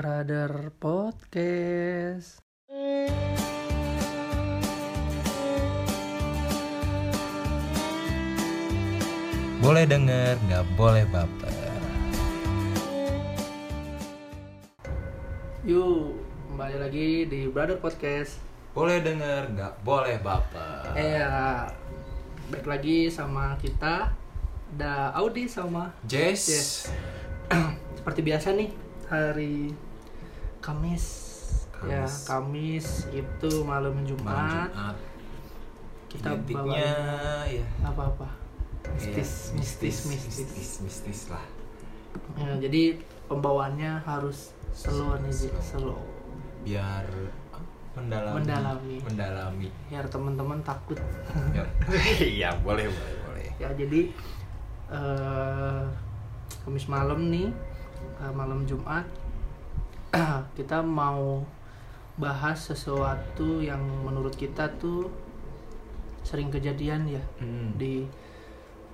Brother Podcast. Boleh denger, nggak boleh baper. Yuk, kembali lagi di Brother Podcast. Boleh denger, nggak boleh baper. Eh, ya, baik lagi sama kita. Ada Audi sama Jess, Yes. seperti biasa nih hari Kamis. Ya, Kamis. Kamis itu malam malam Jumat. Jumat. Kita Identiknya ya Apa-apa? kayak Mistis, mistis, mistis. mistis, mistis lah. Ya, jadi pembawaannya harus slow nih. Slow. Biar mendalami, Mendalami. mendalami. Biar teman-teman takut. Ya. Iya boleh, boleh, boleh. ya jadi eh Kamis malam nih eh, malam Jumat kita mau bahas sesuatu yang menurut kita tuh sering kejadian ya Hmm. di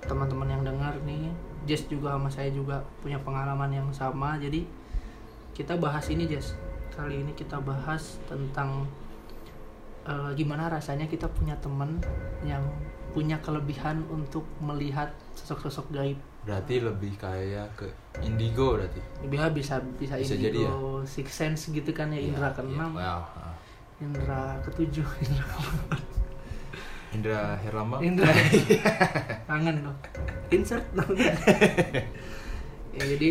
teman-teman yang dengar nih. Jess juga sama saya juga punya pengalaman yang sama. Jadi kita bahas ini Jess. Kali ini kita bahas tentang eh, gimana rasanya kita punya teman yang punya kelebihan untuk melihat sosok-sosok gaib. Berarti lebih kayak ke indigo berarti. bisa bisa bisa, Bisa indigo, jadi ya? six sense gitu kan ya indra Iya, keenam iya. Wow. ah. indra ketujuh indra Indra Herlambang. Indra kangen loh insert ya jadi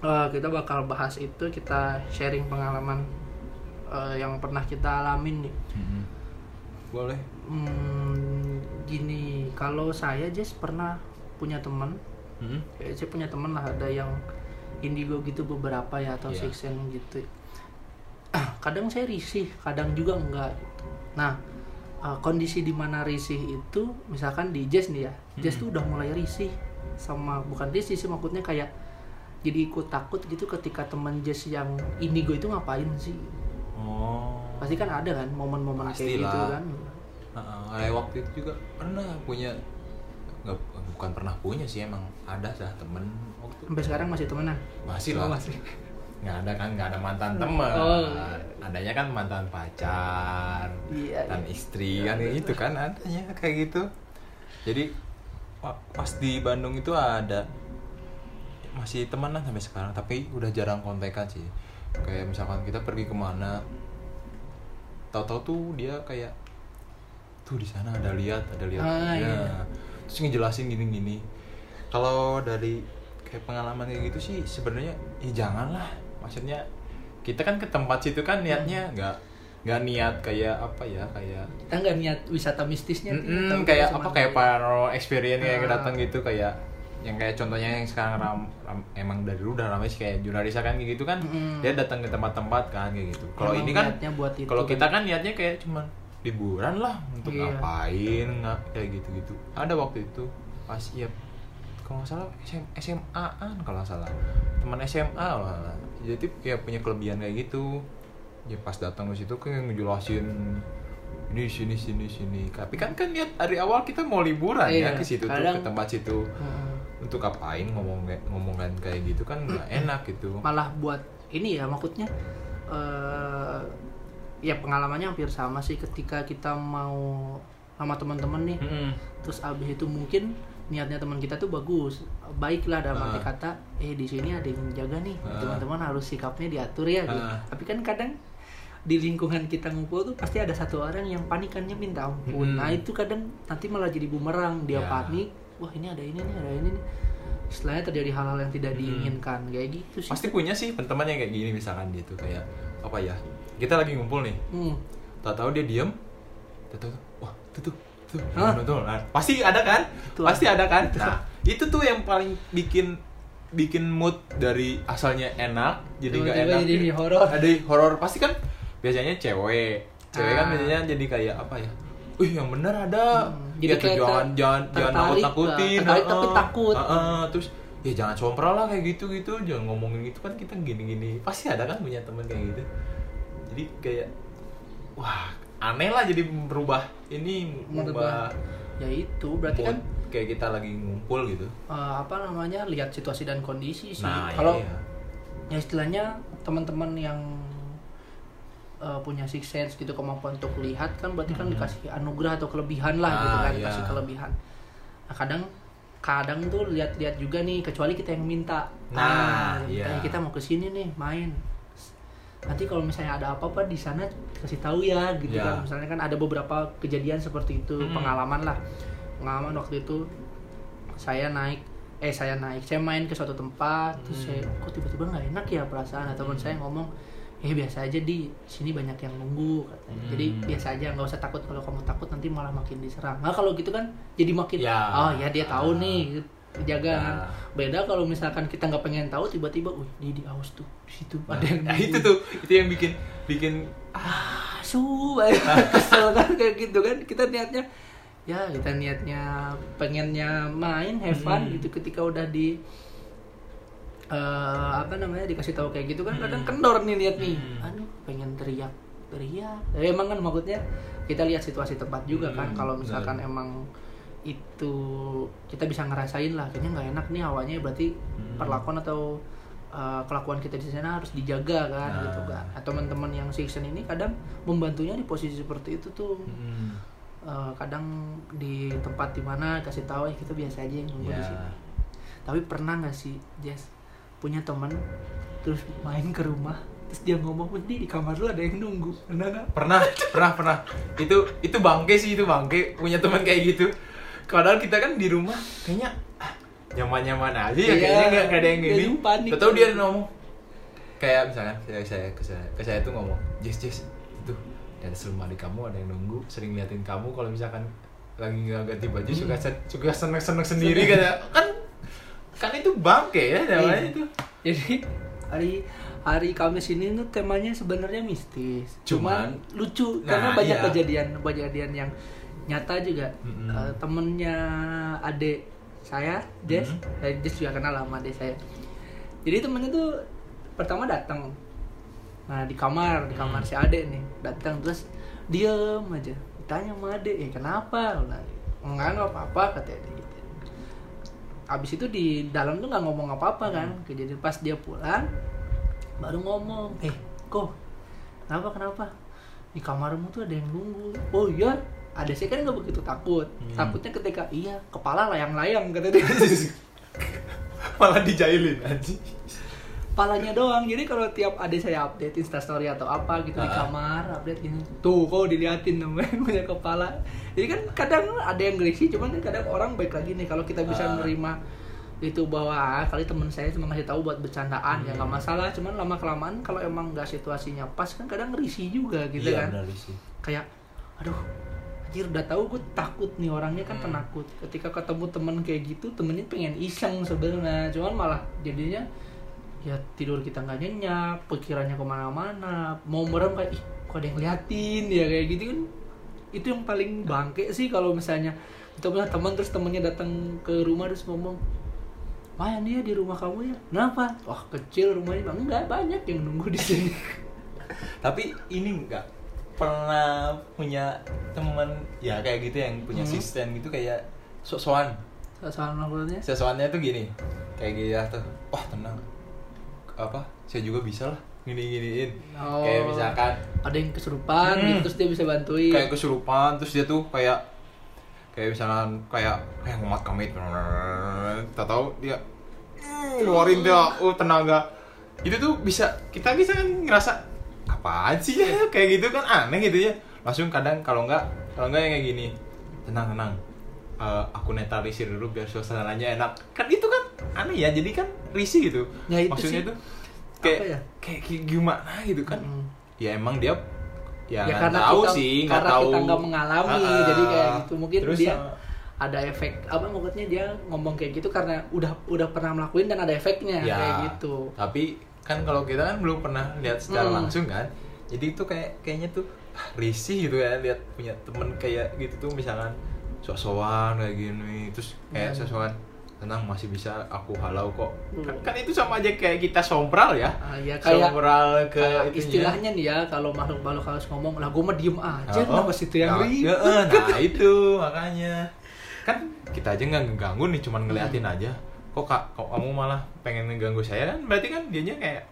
eh, kita bakal bahas itu kita sharing pengalaman eh, yang pernah kita alamin nih Mm-mm. Boleh. Hmm, gini kalau saya Jess pernah punya teman Mm-mm. ya, saya punya teman lah ada yang indigo gitu beberapa ya atau Iya. six sense gitu kadang saya risih kadang juga enggak gitu. nah eh, kondisi di mana risih itu misalkan di jazz nih ya jazz tuh udah mulai risih sama bukan risih sih maksudnya kayak jadi ikut takut gitu ketika teman jazz yang indigo itu ngapain sih Oh. pasti kan ada kan momen-momen kayak gitu kan Heeh, kayak waktu itu juga pernah punya nggak bukan pernah punya sih emang ada sih temen waktu sampai sekarang masih temenan masih Oh, lah masih. nggak ada kan nggak ada mantan teman Oh. adanya kan mantan pacar Iya, dan iya. istri kan itu kan adanya kayak gitu jadi pas di Bandung itu ada masih temenan sampai sekarang tapi udah jarang kontekan sih kayak misalkan kita pergi ke mana tahu-tahu tuh dia kayak tuh di sana ada lihat ada lihat Ah, Ya. iya. Terus ngejelasin gini-gini kalau dari kayak pengalaman kayak gitu sih sebenarnya ya janganlah maksudnya kita kan ke tempat situ kan niatnya nggak nggak niat kayak apa ya kayak kita nggak niat wisata mistisnya Mm-mm, kita kayak apa kayak paranormal experience kayak Ah. datang gitu kayak yang kayak contohnya yang sekarang ram, ram- emang dari dulu udah ramai sih kayak Junarisa kan kayak gitu kan Mm-mm. dia datang ke tempat-tempat kan kayak gitu kalau ini kan kalau kan. kita kan niatnya kayak cuman liburan lah untuk Iya. ngapain nggak kayak gitu-gitu. Ada waktu itu pas ya kalau nggak salah SM, SMA an kalau nggak salah. Teman SMA lah. Jadi ya punya kelebihan kayak gitu. Ya pas datang ke situ kayak ngejelasin ini sini sini sini. Tapi kan kan niat dari awal kita mau liburan Iya, ya ke situ tuh ke tempat situ. Mm. untuk ngapain ngomong ngomongan kayak gitu kan nggak enak gitu. Malah buat ini ya maksudnya eh ya pengalamannya hampir sama sih ketika kita mau sama teman-teman nih Mm-mm. terus abis itu mungkin niatnya teman kita tuh bagus baiklah dalam arti Ah. kata eh di sini ada yang jaga nih Ah. teman-teman harus sikapnya diatur ya gitu. Ah. tapi kan kadang di lingkungan kita ngumpul tuh pasti ada satu orang yang panikannya minta ampun Mm. nah itu kadang nanti malah jadi bumerang dia Ya. panik wah ini ada ini nih ada ini nih istilahnya terjadi hal-hal yang tidak Mm. diinginkan kayak gitu sih pasti punya sih teman yang kayak gini misalkan gitu kayak apa ya kita lagi ngumpul nih. Hmm. tak tahu dia diem. Tak tahu wah itu tuh tuh nonton nah, pasti ada kan? Itu pasti ada. kan? Nah itu tuh yang paling bikin bikin mood dari asalnya enak jadi nggak enak. jadi horor. ada horor pasti kan? Biasanya cewek. Cewek kan Ah. biasanya jadi kayak apa ya? Wih yang bener ada. Hmm, ya jadi tuh kayak jangan jangan jangan nakutin lah. Tertarik tapi takut. terus ya jangan sompral lah kayak gitu gitu jangan ngomongin gitu. Kan kita gini gini pasti ada kan punya teman kayak gitu jadi kayak wah aneh lah jadi berubah ini Merubah. berubah ya itu berarti mood kan kayak kita lagi ngumpul gitu eh, apa namanya lihat situasi dan kondisi sih nah kalau iya. ya istilahnya teman-teman yang uh, punya six sense gitu kemampuan untuk lihat kan berarti kan Hmm. dikasih anugerah atau kelebihan lah gitu Ah, kan iya. dikasih kelebihan nah kadang kadang tuh lihat-lihat juga nih kecuali kita yang minta Nah, Ah, iya. kita mau ke sini nih main nanti kalau misalnya ada apa-apa di sana kasih tahu ya gitu Iya. kan misalnya kan ada beberapa kejadian seperti itu Hmm. pengalaman lah pengalaman waktu itu saya naik eh saya naik saya main ke suatu tempat terus Hmm. saya kok tiba-tiba nggak enak ya perasaan nah, teman Hmm. saya ngomong eh biasa aja di sini banyak yang nunggu katanya. Hmm. jadi biasa aja nggak usah takut kalau kamu takut nanti malah makin diserang nah kalau gitu kan jadi makin Ya. oh ya dia tahu nih jaga Ya. kan beda kalau misalkan kita nggak pengen tahu tiba-tiba uh di di aus tuh di situ Nah, ada yang nah, itu tuh itu yang bikin bikin ah su kesel kan kayak gitu kan kita niatnya ya kita niatnya pengennya main have fun Hmm. gitu ketika udah di eh, apa namanya dikasih tahu kayak gitu kan kadang Hmm. kendor nih lihat nih Hmm. aduh pengen teriak teriak ya, emang kan maksudnya kita lihat situasi tempat juga kan Hmm, kalau misalkan benar. emang itu kita bisa ngerasain lah kayaknya nggak enak nih awalnya berarti Hmm. perlakuan atau uh, kelakuan kita di sana harus dijaga kan Nah. gitu kan atau teman-teman yang season ini kadang membantunya di posisi seperti itu tuh Hmm. Uh, kadang di tempat di mana kasih tahu eh kita biasa aja yang nunggu di Ya. sini tapi pernah nggak sih Jess punya teman terus main ke rumah terus dia ngomong di di kamar lu ada yang nunggu pernah pernah pernah pernah itu itu bangke sih itu bangke punya teman kayak gitu padahal kita kan di rumah kayaknya ah, nyaman-nyaman aja ya Iya, kayaknya nggak nggak ada yang gini tahu dia ngomong kayak misalkan saya saya ke saya ke saya tuh ngomong Jess Jess itu ada selama di kamu ada yang nunggu sering liatin kamu kalau misalkan lagi nggak ganti baju Hmm. suka suka seneng seneng sendiri kan kan kan itu bangke ya namanya Iya. itu jadi hari hari Kamis ini tuh temanya sebenarnya mistis cuman, Cuman- lucu Nah, karena banyak iya. kejadian kejadian yang nyata juga Mm-mm. Eh, temennya adik saya Jess Jess juga kenal sama adik saya. Jadi temennya tuh pertama datang nah di kamar di kamar Hmm. si adik nih datang terus diem aja. Ditanya sama adik eh kenapa? Nah, enggak nggak apa-apa katanya gitu. Abis itu di dalam tuh nggak ngomong apa-apa kan. Kejadian pas dia pulang baru ngomong eh kok? Kenapa kenapa? Di kamarmu tuh ada yang nunggu. Oh iya ada sih kan nggak begitu takut. Hmm. takutnya ketika iya kepala layang-layang kata dia. Malah dijailin anjing. Palanya doang. Jadi kalau tiap ada saya update instastory atau apa gitu di Ah. kamar update gini tuh kok diliatin namanya punya kepala. Jadi kan kadang ada yang risih cuman kan kadang orang baik lagi nih. Kalau kita bisa menerima itu bahwa ah, kali teman saya cuma ngasih tahu buat bercandaan ya nggak Hmm. masalah. Cuman lama kelamaan kalau emang nggak situasinya pas kan kadang risih juga gitu iya kan. benar sih kayak aduh anjir udah tahu gue takut nih orangnya kan Hmm. penakut ketika ketemu temen kayak gitu temennya pengen iseng sebenarnya cuman malah jadinya ya tidur kita nggak nyenyak pikirannya ke mana-mana mau merem kayak ih kok ada yang liatin ya kayak gitu kan itu yang paling bangke sih kalau misalnya kita punya teman terus temennya datang ke rumah terus ngomong Mayan dia di rumah kamu ya? Kenapa? Wah kecil rumahnya bang enggak banyak yang nunggu di sini. tapi ini enggak pernah punya teman ya kayak gitu yang punya Hmm. asisten gitu kayak sok-sokan Soal maksudnya? sesuatunya tuh gini kayak gitu ya tuh wah tenang apa saya juga bisa lah gini giniin Oh. kayak misalkan ada yang kesurupan Hmm. gitu terus dia bisa bantuin kayak kesurupan terus dia tuh kayak kayak misalkan kayak kayak ngumat kami tak tahu dia mm, keluarin dia oh tenaga itu tuh bisa kita bisa kan ngerasa apaan sih ya? Kayak gitu kan aneh gitu ya. Langsung kadang kalau enggak kalau enggak yang kayak gini tenang tenang. Eh, aku netralisir dulu biar suasananya enak. Kan itu kan aneh ya jadi kan risih gitu. Ya, itu maksudnya sih. tuh kayak, Apa ya? kayak kayak gimana gitu kan. Mm. ya emang dia ya, ya, nggak karena tahu kita, sih nggak karena tahu. kita nggak mengalami ah. jadi kayak gitu. Mungkin Terus, dia ah, ada efek apa maksudnya dia ngomong kayak gitu karena udah udah pernah melakuin dan ada efeknya ya kayak gitu. tapi kan kalau kita kan belum pernah lihat secara Hmm. langsung kan jadi itu kayak kayaknya tuh ah, risih gitu ya lihat punya temen kayak gitu tuh misalkan sok-sokan kayak gini terus kayak Hmm. sok-sokan tenang masih bisa aku halau kok Hmm. kan, kan itu sama aja kayak kita sombral ya Ah, ya kayak sombral ke kayak itunya. istilahnya nih ya kalau makhluk makhluk harus ngomong lah gue mah diem aja Oh, kenapa situ yang nah, ribet nah itu makanya kan kita aja nggak ngeganggu nih cuman ngeliatin Hmm. aja kok kak kok kamu malah pengen ngeganggu saya? Kan berarti kan dianya kayak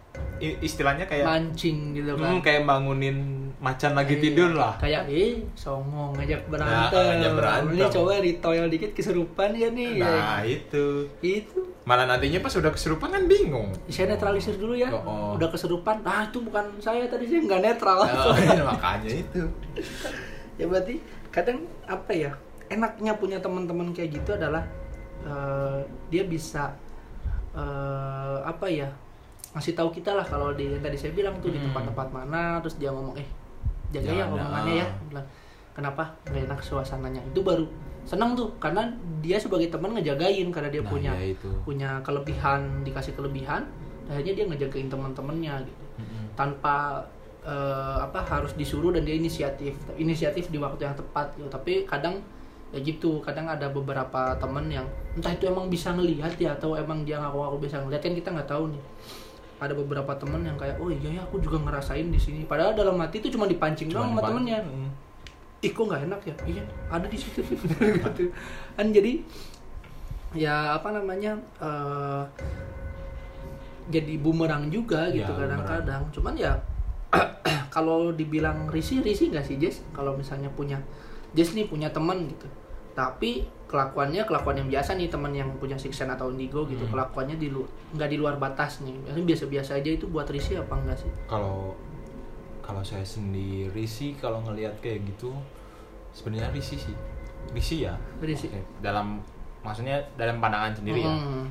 istilahnya kayak mancing gitu kan. hmm, kayak bangunin macan lagi Iya. tidur lah. kayak eh songong ngajak berantem. ngajak berantem. ini coba ritoil dikit keserupan ya nih nah itu. Itu. Malah nantinya pas udah kesurupan kan bingung. Saya netralisir dulu ya. Oh, oh. udah keserupan. Ah itu bukan saya tadi saya nggak netral. Oh, iya, makanya itu. Ya berarti kadang apa ya enaknya punya teman-teman kayak gitu adalah eh, dia bisa eh, apa ya ngasih tahu kita lah kalau di yang tadi saya bilang tuh di Hmm. tempat-tempat mana terus dia ngomong eh jaga ya Jangan, omongannya ya ah. Bilang, kenapa nggak enak suasananya itu baru senang tuh karena dia sebagai teman ngejagain karena dia Nah, punya ya itu. punya kelebihan dikasih kelebihan akhirnya dia ngejagain teman-temannya gitu Mm-mm. tanpa eh, apa harus disuruh dan dia inisiatif inisiatif di waktu yang tepat gitu. tapi kadang ya gitu kadang ada beberapa temen yang entah itu emang bisa ngelihat ya atau emang dia ngaku-ngaku bisa ngelihat kan kita nggak tahu nih. Ada beberapa temen yang kayak oh iya ya aku juga ngerasain di sini. Padahal dalam hati itu cuma dipancing doang sama temennya. Mm. ih kok nggak enak ya? Iya ada di situ. Gitu kan jadi ya apa namanya eh, jadi bumerang juga Ya, gitu kadang-kadang. Cuman ya kalau dibilang risih risih nggak sih Jess? Kalau misalnya punya Jess nih punya teman gitu. Tapi kelakuannya kelakuan yang biasa nih teman yang punya Sixen atau Indigo gitu Hmm. kelakuannya di lu nggak di luar batas nih biasa-biasa aja itu buat risih apa enggak sih? Kalau kalau saya sendiri sih kalau ngelihat kayak gitu sebenarnya risih sih. Risih ya. Risih. Oke, dalam maksudnya dalam pandangan sendiri ya. Hmm.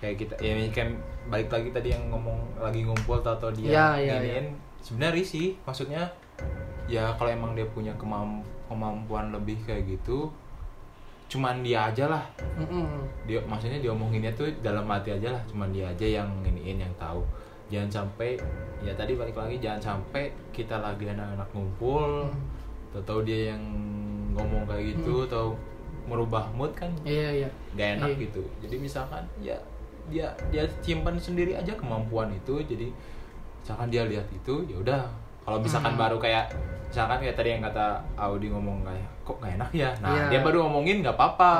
kayak kita ya kan balik lagi tadi yang ngomong lagi ngumpul atau, atau dia Ya, ya, giniin. Sebenarnya risih maksudnya ya kalau emang dia punya kemam- kemampuan lebih kayak gitu cuman dia aja lah dia maksudnya diomonginnya tuh dalam hati aja lah cuman dia aja yang iniin yang tahu jangan sampai ya tadi balik lagi jangan sampai kita lagi anak-anak ngumpul Hmm. atau dia yang ngomong kayak gitu atau merubah mood kan Iya iya. gak enak Iya. gitu jadi misalkan ya dia dia simpan sendiri aja kemampuan itu jadi misalkan dia lihat itu ya udah kalau misalkan Hmm. baru kayak misalkan kayak tadi yang kata Audi ngomong kayak kok gak enak ya nah Iya. dia baru ngomongin nggak apa-apa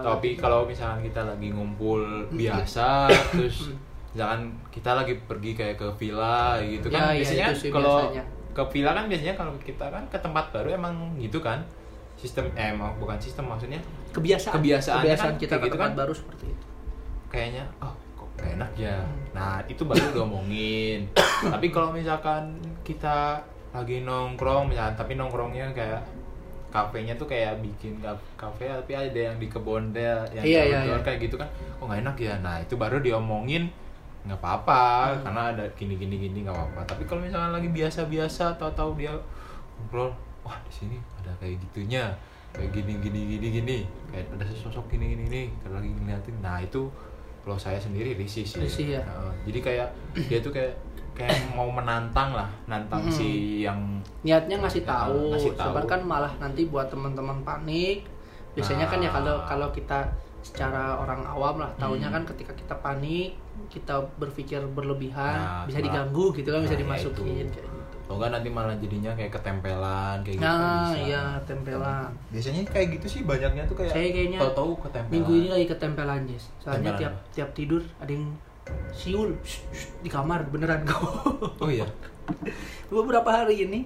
tapi kalau misalkan kita lagi ngumpul biasa terus misalkan kita lagi pergi kayak ke villa gitu kan Ya, ya, biasanya itu sih kalau ke villa kan biasanya kalau kita kan ke tempat baru emang gitu kan sistem eh bukan sistem maksudnya Kebiasaan. Kebiasaannya Kebiasaan kan kita ke gitu tempat kan. baru seperti itu. kayaknya oh kok gak enak ya nah itu baru diomongin tapi kalau misalkan kita lagi nongkrong misalkan tapi nongkrongnya kayak kafenya tuh kayak bikin ka- kafe tapi ada yang di kebon deh yang Iya, iya, iya. kayak gitu kan oh nggak enak ya nah itu baru diomongin nggak apa-apa Hmm. karena ada gini gini gini nggak apa-apa tapi kalau misalkan lagi biasa-biasa atau tahu dia ngobrol wah di sini ada kayak gitunya kayak gini gini gini gini kayak ada sosok gini gini nih kalau lagi ngeliatin nah itu kalau saya sendiri risih sih Risih ya? Heeh. jadi kayak dia tuh kayak kayak mau menantang lah nantang Mm. si yang Niatnya ngasih tahu, ngasih tahu. kan malah nanti buat teman-teman panik. Biasanya kan ya Nah. kalau kalau kita secara orang awam lah, taunya Hmm. kan ketika kita panik, kita berpikir berlebihan, Nah, bisa diganggu gitu kan, bisa Nah, ya dimasukin kayak gitu. atau enggak nanti malah jadinya kayak ketempelan kayak gitu Nah, bisa. iya tempelan. biasanya kayak gitu sih banyaknya tuh kayak Saya kayaknya tahu-tahu ketempelan Minggu ini lagi ketempelan, Jess. Soalnya Tempelan tiap tiap tidur ada yang siul shh, shh, di kamar beneran kok. oh iya? Beberapa hari ini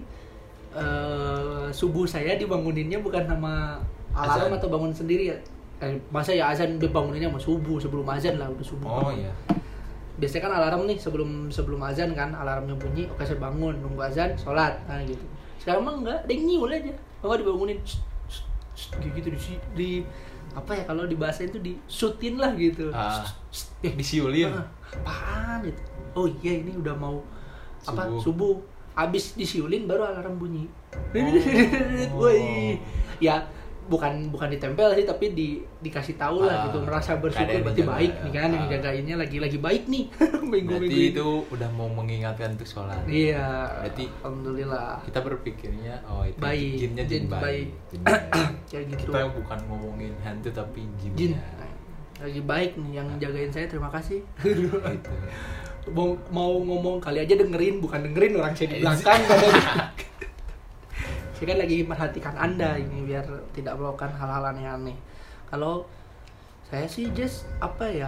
eh subuh saya dibanguninnya bukan sama alarm Azan. atau bangun sendiri ya. Eh, masa ya azan dibanguninnya sama subuh sebelum azan lah udah subuh. Oh iya. Biasanya kan alarm nih sebelum sebelum azan kan alarmnya bunyi oke saya bangun nunggu azan sholat nah gitu. Sekarang mah enggak dia nyiul aja. Enggak dibangunin shh, shh, shh, gitu di, di apa ya kalau di bahasa itu di sutin lah gitu Ah, eh, disiulin Ah, apaan gitu oh iya ini udah mau apa Subuh. subuh abis disiulin baru alarm bunyi Oh. Woi. ya bukan bukan ditempel sih tapi di dikasih tahu lah Ah, gitu. Merasa bersyukur berarti dijaga. baik nih kan yang Ah. jagainnya lagi lagi baik nih. Minggu berarti minggu itu udah mau mengingatkan untuk sholat. Iya Berarti alhamdulillah. kita berpikirnya oh itu Baik, jinnya jin jin baik, baik. Kayak gitu. Kita bukan ngomongin hantu tapi jinnya jin lagi baik nih yang jagain saya terima kasih. Gitu. Mau, mau ngomong kali aja dengerin bukan dengerin orang saya di belakang saya kan lagi memperhatikan anda ini biar tidak melakukan hal-hal aneh-aneh kalau saya sih just apa ya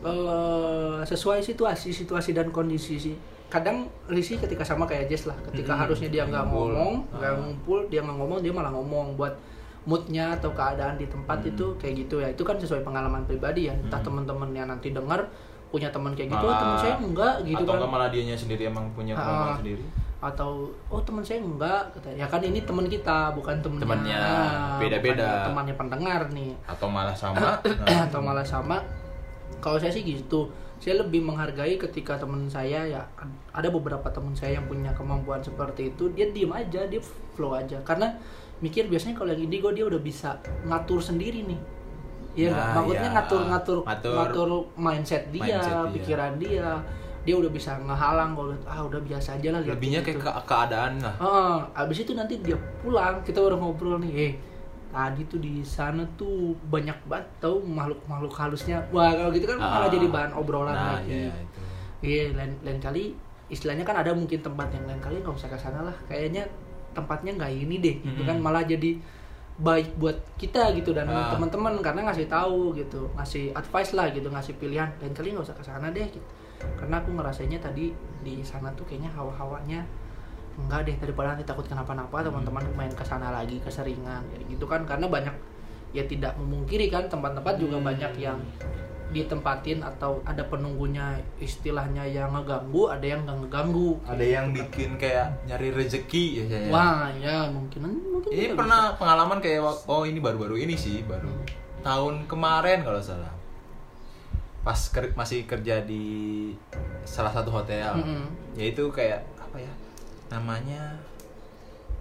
eh, sesuai situasi situasi dan kondisi sih kadang risih ketika sama kayak Jess lah ketika Mm-mm. harusnya dia nggak ngomong nggak Ah. ngumpul dia nggak ngomong dia malah ngomong buat moodnya atau keadaan di tempat Hmm. itu kayak gitu ya itu kan sesuai pengalaman pribadi ya entah Hmm. teman-teman yang nanti dengar punya teman kayak gitu oh Malah- teman saya enggak gitu atau kan enggak malah dianya sendiri emang punya Ah. kemampuan sendiri atau oh teman saya enggak kata ya kan ini teman kita bukan temennya. Temennya, Ah, beda-beda. temannya pendengar nih. Atau malah sama. Nah, atau malah sama. Kalau saya sih gitu. Saya lebih menghargai ketika teman saya ya ada beberapa teman saya yang punya kemampuan seperti itu dia diem aja dia flow aja. Karena mikir biasanya kalau yang indigo dia udah bisa ngatur sendiri nih. Iya nggak? Nah, maksudnya ya. ngatur ngatur Ngatur ngatur mindset dia, mindset dia. pikiran dia dia udah bisa ngehalang kalau ah udah biasa aja lah lihat lebihnya gitu. kayak ke- keadaan lah Heeh, abis itu nanti dia pulang, kita udah ngobrol nih, eh tadi tuh di sana tuh banyak banget tau makhluk-makhluk halusnya. Wah kalau gitu kan malah Ah. jadi bahan obrolan nah lagi. iya itu Iya, lain, lain kali istilahnya kan ada mungkin tempat yang lain kali nggak usah ke sana lah. Kayaknya tempatnya nggak ini deh, gitu kan Mm-mm. malah jadi baik buat kita gitu dan Ah. teman-teman karena ngasih tahu gitu, ngasih advice lah gitu, ngasih pilihan. Lain kali nggak usah ke sana deh gitu. Karena aku ngerasainnya tadi di sana tuh kayaknya hawa-hawanya enggak deh daripada nanti takut kenapa-napa teman-teman main ke sana lagi keseringan kayak gitu kan. Karena banyak ya tidak memungkiri kan tempat-tempat juga Hmm. banyak yang ditempatin atau ada penunggunya istilahnya yang ngeganggu ada yang nggak ngeganggu. Ada yang bikin kayak nyari rezeki ya saya wah ya mungkin mungkin ini pernah pengalaman kayak oh ini baru-baru ini sih baru tahun kemarin kalau salah pas ker- masih kerja di salah satu hotel Mm-mm. yaitu kayak apa ya namanya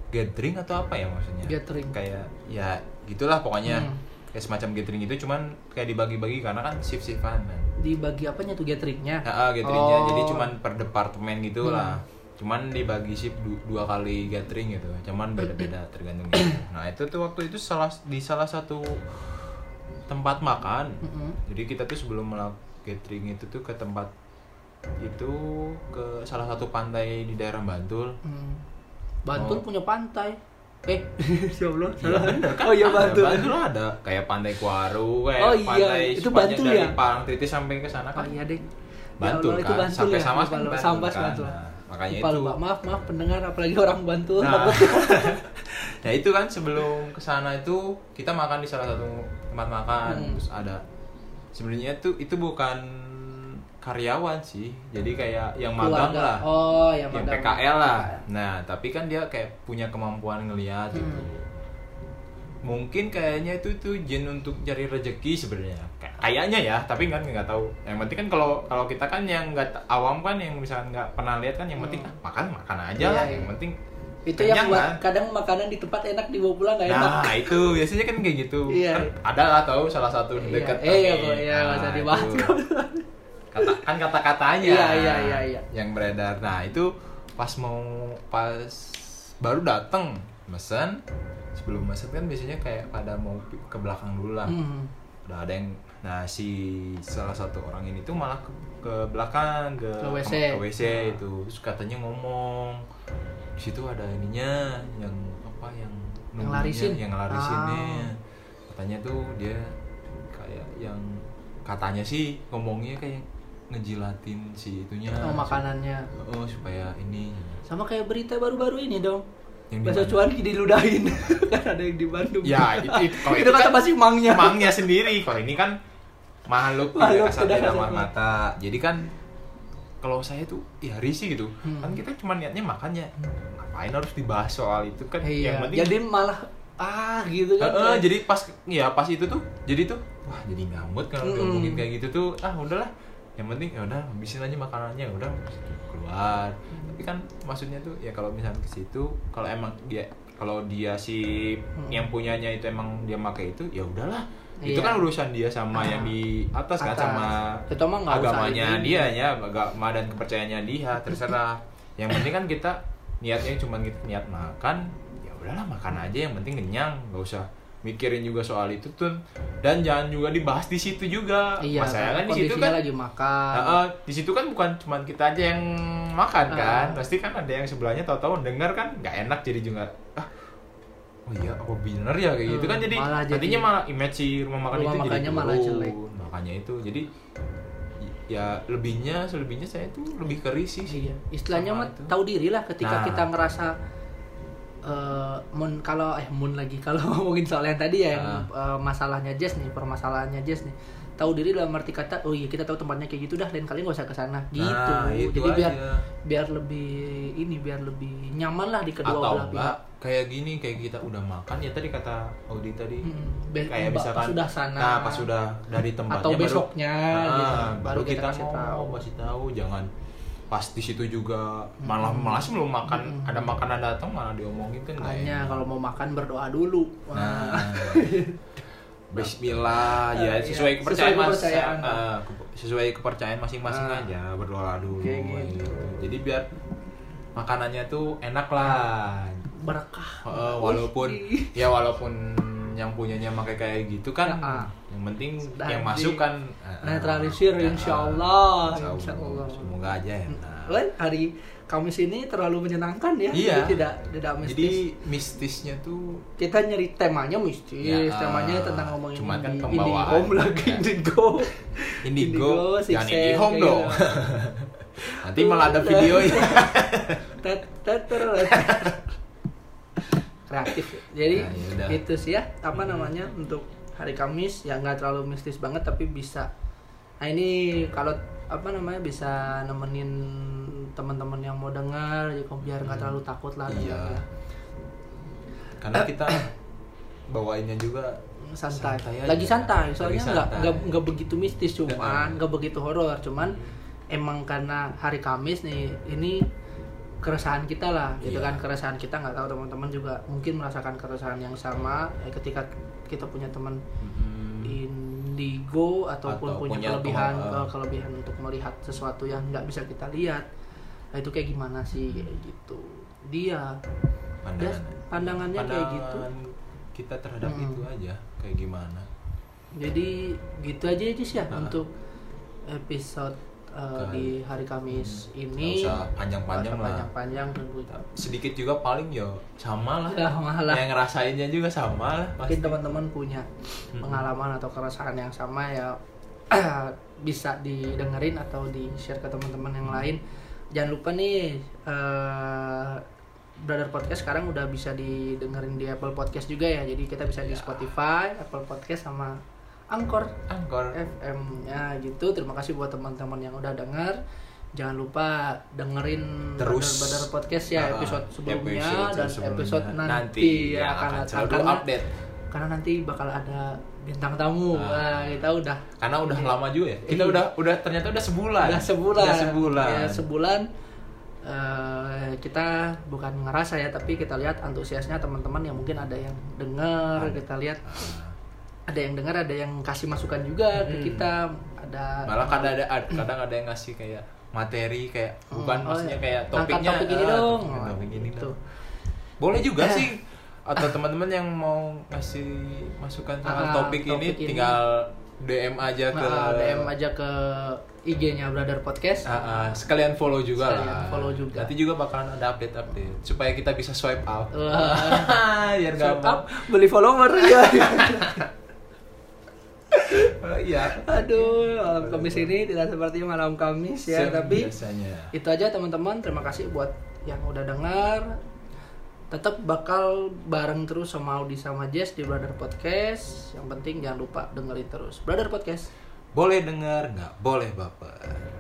gathering atau apa ya maksudnya Gathering. kayak ya gitulah pokoknya Hmm. kayak semacam gathering itu cuman kayak dibagi-bagi karena kan shift shiftan kan dibagi apanya tuh gatheringnya Ya, ah, gatheringnya Oh. jadi cuman per departemen gitu Hmm. lah. Cuman dibagi shift du- dua kali gathering gitu. Cuman beda-beda tergantung gitu. Nah, itu tuh waktu itu salah di salah satu tempat makan. Mm-mm. Jadi kita tuh sebelum melakukan gathering itu tuh ke tempat itu ke salah satu pantai di daerah Bantul. Hmm. Bantul Oh. punya pantai eh ya Allah Iya bener kan? oh iya Ada, Bantul Bantul ada kayak pantai Kuaru, kayak Oh iya, pantai itu Bantul dari ya? Parangtritis sampai ke sana oh kan. iya deh Bantul ya Allah, kan, itu Bantul sampai ya Lupa, kan lupa. Bantul kan. Bantul Nah, makanya Lupa, itu. lupa. maaf maaf pendengar apalagi orang Bantul Nah, nah itu kan sebelum ke sana itu kita makan di salah satu tempat makan Hmm. terus ada sebenarnya tuh itu bukan karyawan sih jadi kayak yang magang Keluarga. lah oh yang yang magang. PKL lah nah tapi kan dia kayak punya kemampuan ngelihat gitu Hmm. mungkin kayaknya itu tuh jin untuk cari rezeki sebenarnya Kay- kayaknya ya tapi kan nggak tahu yang penting kan kalau kalau kita kan yang nggak awam kan yang misalkan nggak pernah lihat kan yang penting Hmm. ah, makan makan aja Iya, lah iya. yang penting itu yang buat kan? kadang makanan di tempat enak dibawa pulang nggak enak Nah itu biasanya kan kayak gitu. Iya. Kan ada lah tahu salah satu Iya. dekat Eh, iya, kok, iya, nggak usah dibahas. Kata kan kata-katanya. Iya, iya, iya, iya. Yang beredar. Nah itu pas mau pas baru datang mesen sebelum mesen kan biasanya kayak pada mau ke belakang dulu lah. Hmm. Udah ada yang nah si salah satu orang ini tuh malah ke, ke belakang ke Ke WC. ke WC itu terus katanya ngomong di situ ada ininya yang apa yang Yang larisin? yang larisinnya Ah. katanya tuh dia kayak yang katanya sih ngomongnya kayak ngejilatin si itunya. Oh makanannya. Oh supaya ini. Sama kayak berita baru-baru ini dong. Yang Bakso mana? cuanki diludahin. Kan ada yang di Bandung. Ya itu, itu kalau itu kata masih mangnya. emangnya sendiri. Kalau ini kan makhluk tidak kasat mata. Jadi kan kalau saya tuh ya risih gitu. Hmm. kan kita cuma niatnya makannya ngapain harus dibahas soal itu kan? Iya yang penting jadi malah ah gitu kan. Heeh, jadi pas ya pas itu tuh jadi tuh wah jadi ngamut kalau Mm-mm. diomongin kayak gitu tuh. Ah udahlah. Yang penting ya udah habisin aja makanannya. Ya udah keluar. Tapi kan maksudnya tuh ya kalau misalnya ke situ kalau emang dia kalau dia si Mm. yang punyanya itu emang dia pakai itu ya udahlah itu Iya. kan urusan dia sama yang di atas, kan Atas. sama Itu mah nggak usah agamanya dia ya agama dan kepercayaannya dia terserah yang penting kan kita niatnya cuma kita niat makan ya udahlah makan aja yang penting kenyang nggak usah mikirin juga soal itu tuh dan jangan juga dibahas di situ juga iya masalahnya kan di situ kan lagi makan Nah, eh, di situ kan bukan cuma kita aja yang makan kan Ah. pasti kan ada yang sebelahnya tahu-tahu dengar kan nggak enak jadi juga oh iya apa bener ya kayak gitu Hmm, kan jadi malah jadi- nantinya malah image si rumah makan Rumah itu jadi malah jelek. makanya itu jadi ya lebihnya selebihnya saya tuh lebih ke risih sih Iya, istilahnya mah tahu diri lah ketika Nah. kita ngerasa eh mun kalau eh mun lagi kalau ngomongin soal yang tadi ya yang Ah. eh, masalahnya Jazz nih, permasalahannya Jazz nih. Tahu diri dalam arti kata, oh iya kita tahu tempatnya kayak gitu dah, lain kali nggak usah ke sana. Gitu. Nah, Jadi biar aja. biar lebih ini biar lebih nyaman lah di kedua atau belah pihak. Kayak gini kayak kita udah makan ya tadi kata Audi tadi Hmm, be- kayak pas misalkan sudah sana. nah pas sudah dari tempatnya Atau baru- besoknya, Ah, gitu. baru, Baru kita kita, kasih tahu. kasih tahu jangan pas di situ juga malah malah sih belum makan ada makanan datang malah diomongin kan Hanya kalau mau makan berdoa dulu. nah. Bismillah Eh, ya iya. sesuai Sesuai kepercayaan mas kepercayaan. ah, ke- sesuai kepercayaan masing-masing Ah. aja berdoa dulu Kayak gitu. jadi biar makanannya tuh enak lah Berkah. Heeh, walaupun ya walaupun yang punyanya pakai kayak gitu kan Ya, ah. yang penting Sudah yang masuk kan eh, eh, netralisir, ya, insya Allah, insya insya Allah. semoga aja enak Wah, hari Kamis ini terlalu menyenangkan ya. Iya. Jadi tidak tidak mistis. jadi mistisnya tuh kita nyari temanya mistis, Ya, temanya ah, tentang ngomongin cuman kan pembawaan. Indihome lagi Ya. Indigo. indigo, Six jangan kayak dong gitu. nanti malah ada Tet- teter. Kreatif. Jadi Nah, yaudah. itu sih ya apa namanya untuk hari Kamis ya nggak terlalu mistis banget tapi bisa. Nah ini kalau apa namanya bisa nemenin teman-teman yang mau dengar jadi biar nggak terlalu takut lah Iya. dengarnya. karena kita bawainnya juga santai, Santai aja. lagi santai soalnya nggak nggak nggak begitu mistis cuman Nggak. nggak begitu horor cuman emang karena hari Kamis nih ini keresahan kita lah gitu Iya. kan keresahan kita nggak tahu teman-teman juga mungkin merasakan keresahan yang sama ya, ketika kita punya teman mm, indigo ataupun Atau punya, punya kelebihan teman, eh, eh. kelebihan untuk melihat sesuatu yang nggak bisa kita lihat nah itu kayak gimana sih kayak gitu dia dia pandangan pandangannya kayak gitu pandangan kita terhadap Hmm. itu aja kayak gimana Jadi gitu aja Jis ya Nah. untuk episode uh, Kan. di hari Kamis ini. Nggak usah panjang-panjang lah. Panjang-panjang sedikit juga paling yo sama lah Ya, malah. yang ngerasainnya juga sama lah Mungkin teman-teman punya Mm-mm. pengalaman atau keresahan yang sama ya bisa didengerin atau di share ke teman-teman yang lain. Jangan lupa nih eh, Brother Podcast sekarang udah bisa didengerin di Apple Podcast juga ya. Jadi kita bisa di Ya. Spotify, Apple Podcast sama Anchor. angkor FM-nya gitu. Terima kasih buat teman-teman yang udah denger. Jangan lupa dengerin Terus. Badar Podcast ya Nah, episode sebelumnya episode dan sebelumnya. episode nanti, Nanti, ya ya, akan akan selalu karena, update. karena nanti bakal ada bintang tamu. Ah. Nah, kita udah karena udah lama juga ya kita Iya. udah udah ternyata udah sebulan udah sebulan. udah sebulan Ya, sebulan eh, kita bukan ngerasa ya, tapi kita lihat antusiasnya teman-teman yang mungkin ada yang denger, Ada. kita lihat Ah, ada yang dengar, ada yang kasih masukan juga ke Hmm. kita, ada malah kadang ada ad- kadang ada yang ngasih kayak materi kayak bukan Hmm, oh maksudnya iya. kayak Angkat topiknya topik ini ah, dong. topik, topik ini Gitu. dong. boleh juga sih atau teman-teman yang mau ngasih masukan soal Ah, topik, ini topik ini. tinggal DM aja ke Nah, DM aja ke IG-nya Brother Podcast. Ah, ah, sekalian follow juga Sekalian lah. follow juga. Nanti juga bakalan ada update-update supaya kita bisa swipe up. Wah. Biar Swipe up, beli follower ya. Iya. Aduh, malam Kamis ini tidak seperti malam Kamis ya, tapi biasanya. itu aja teman-teman. Terima kasih buat yang udah dengar. Tetap bakal bareng terus sama Audi sama Jess di Brother Podcast. Yang penting jangan lupa dengerin terus Brother Podcast. Boleh dengar, nggak boleh baper.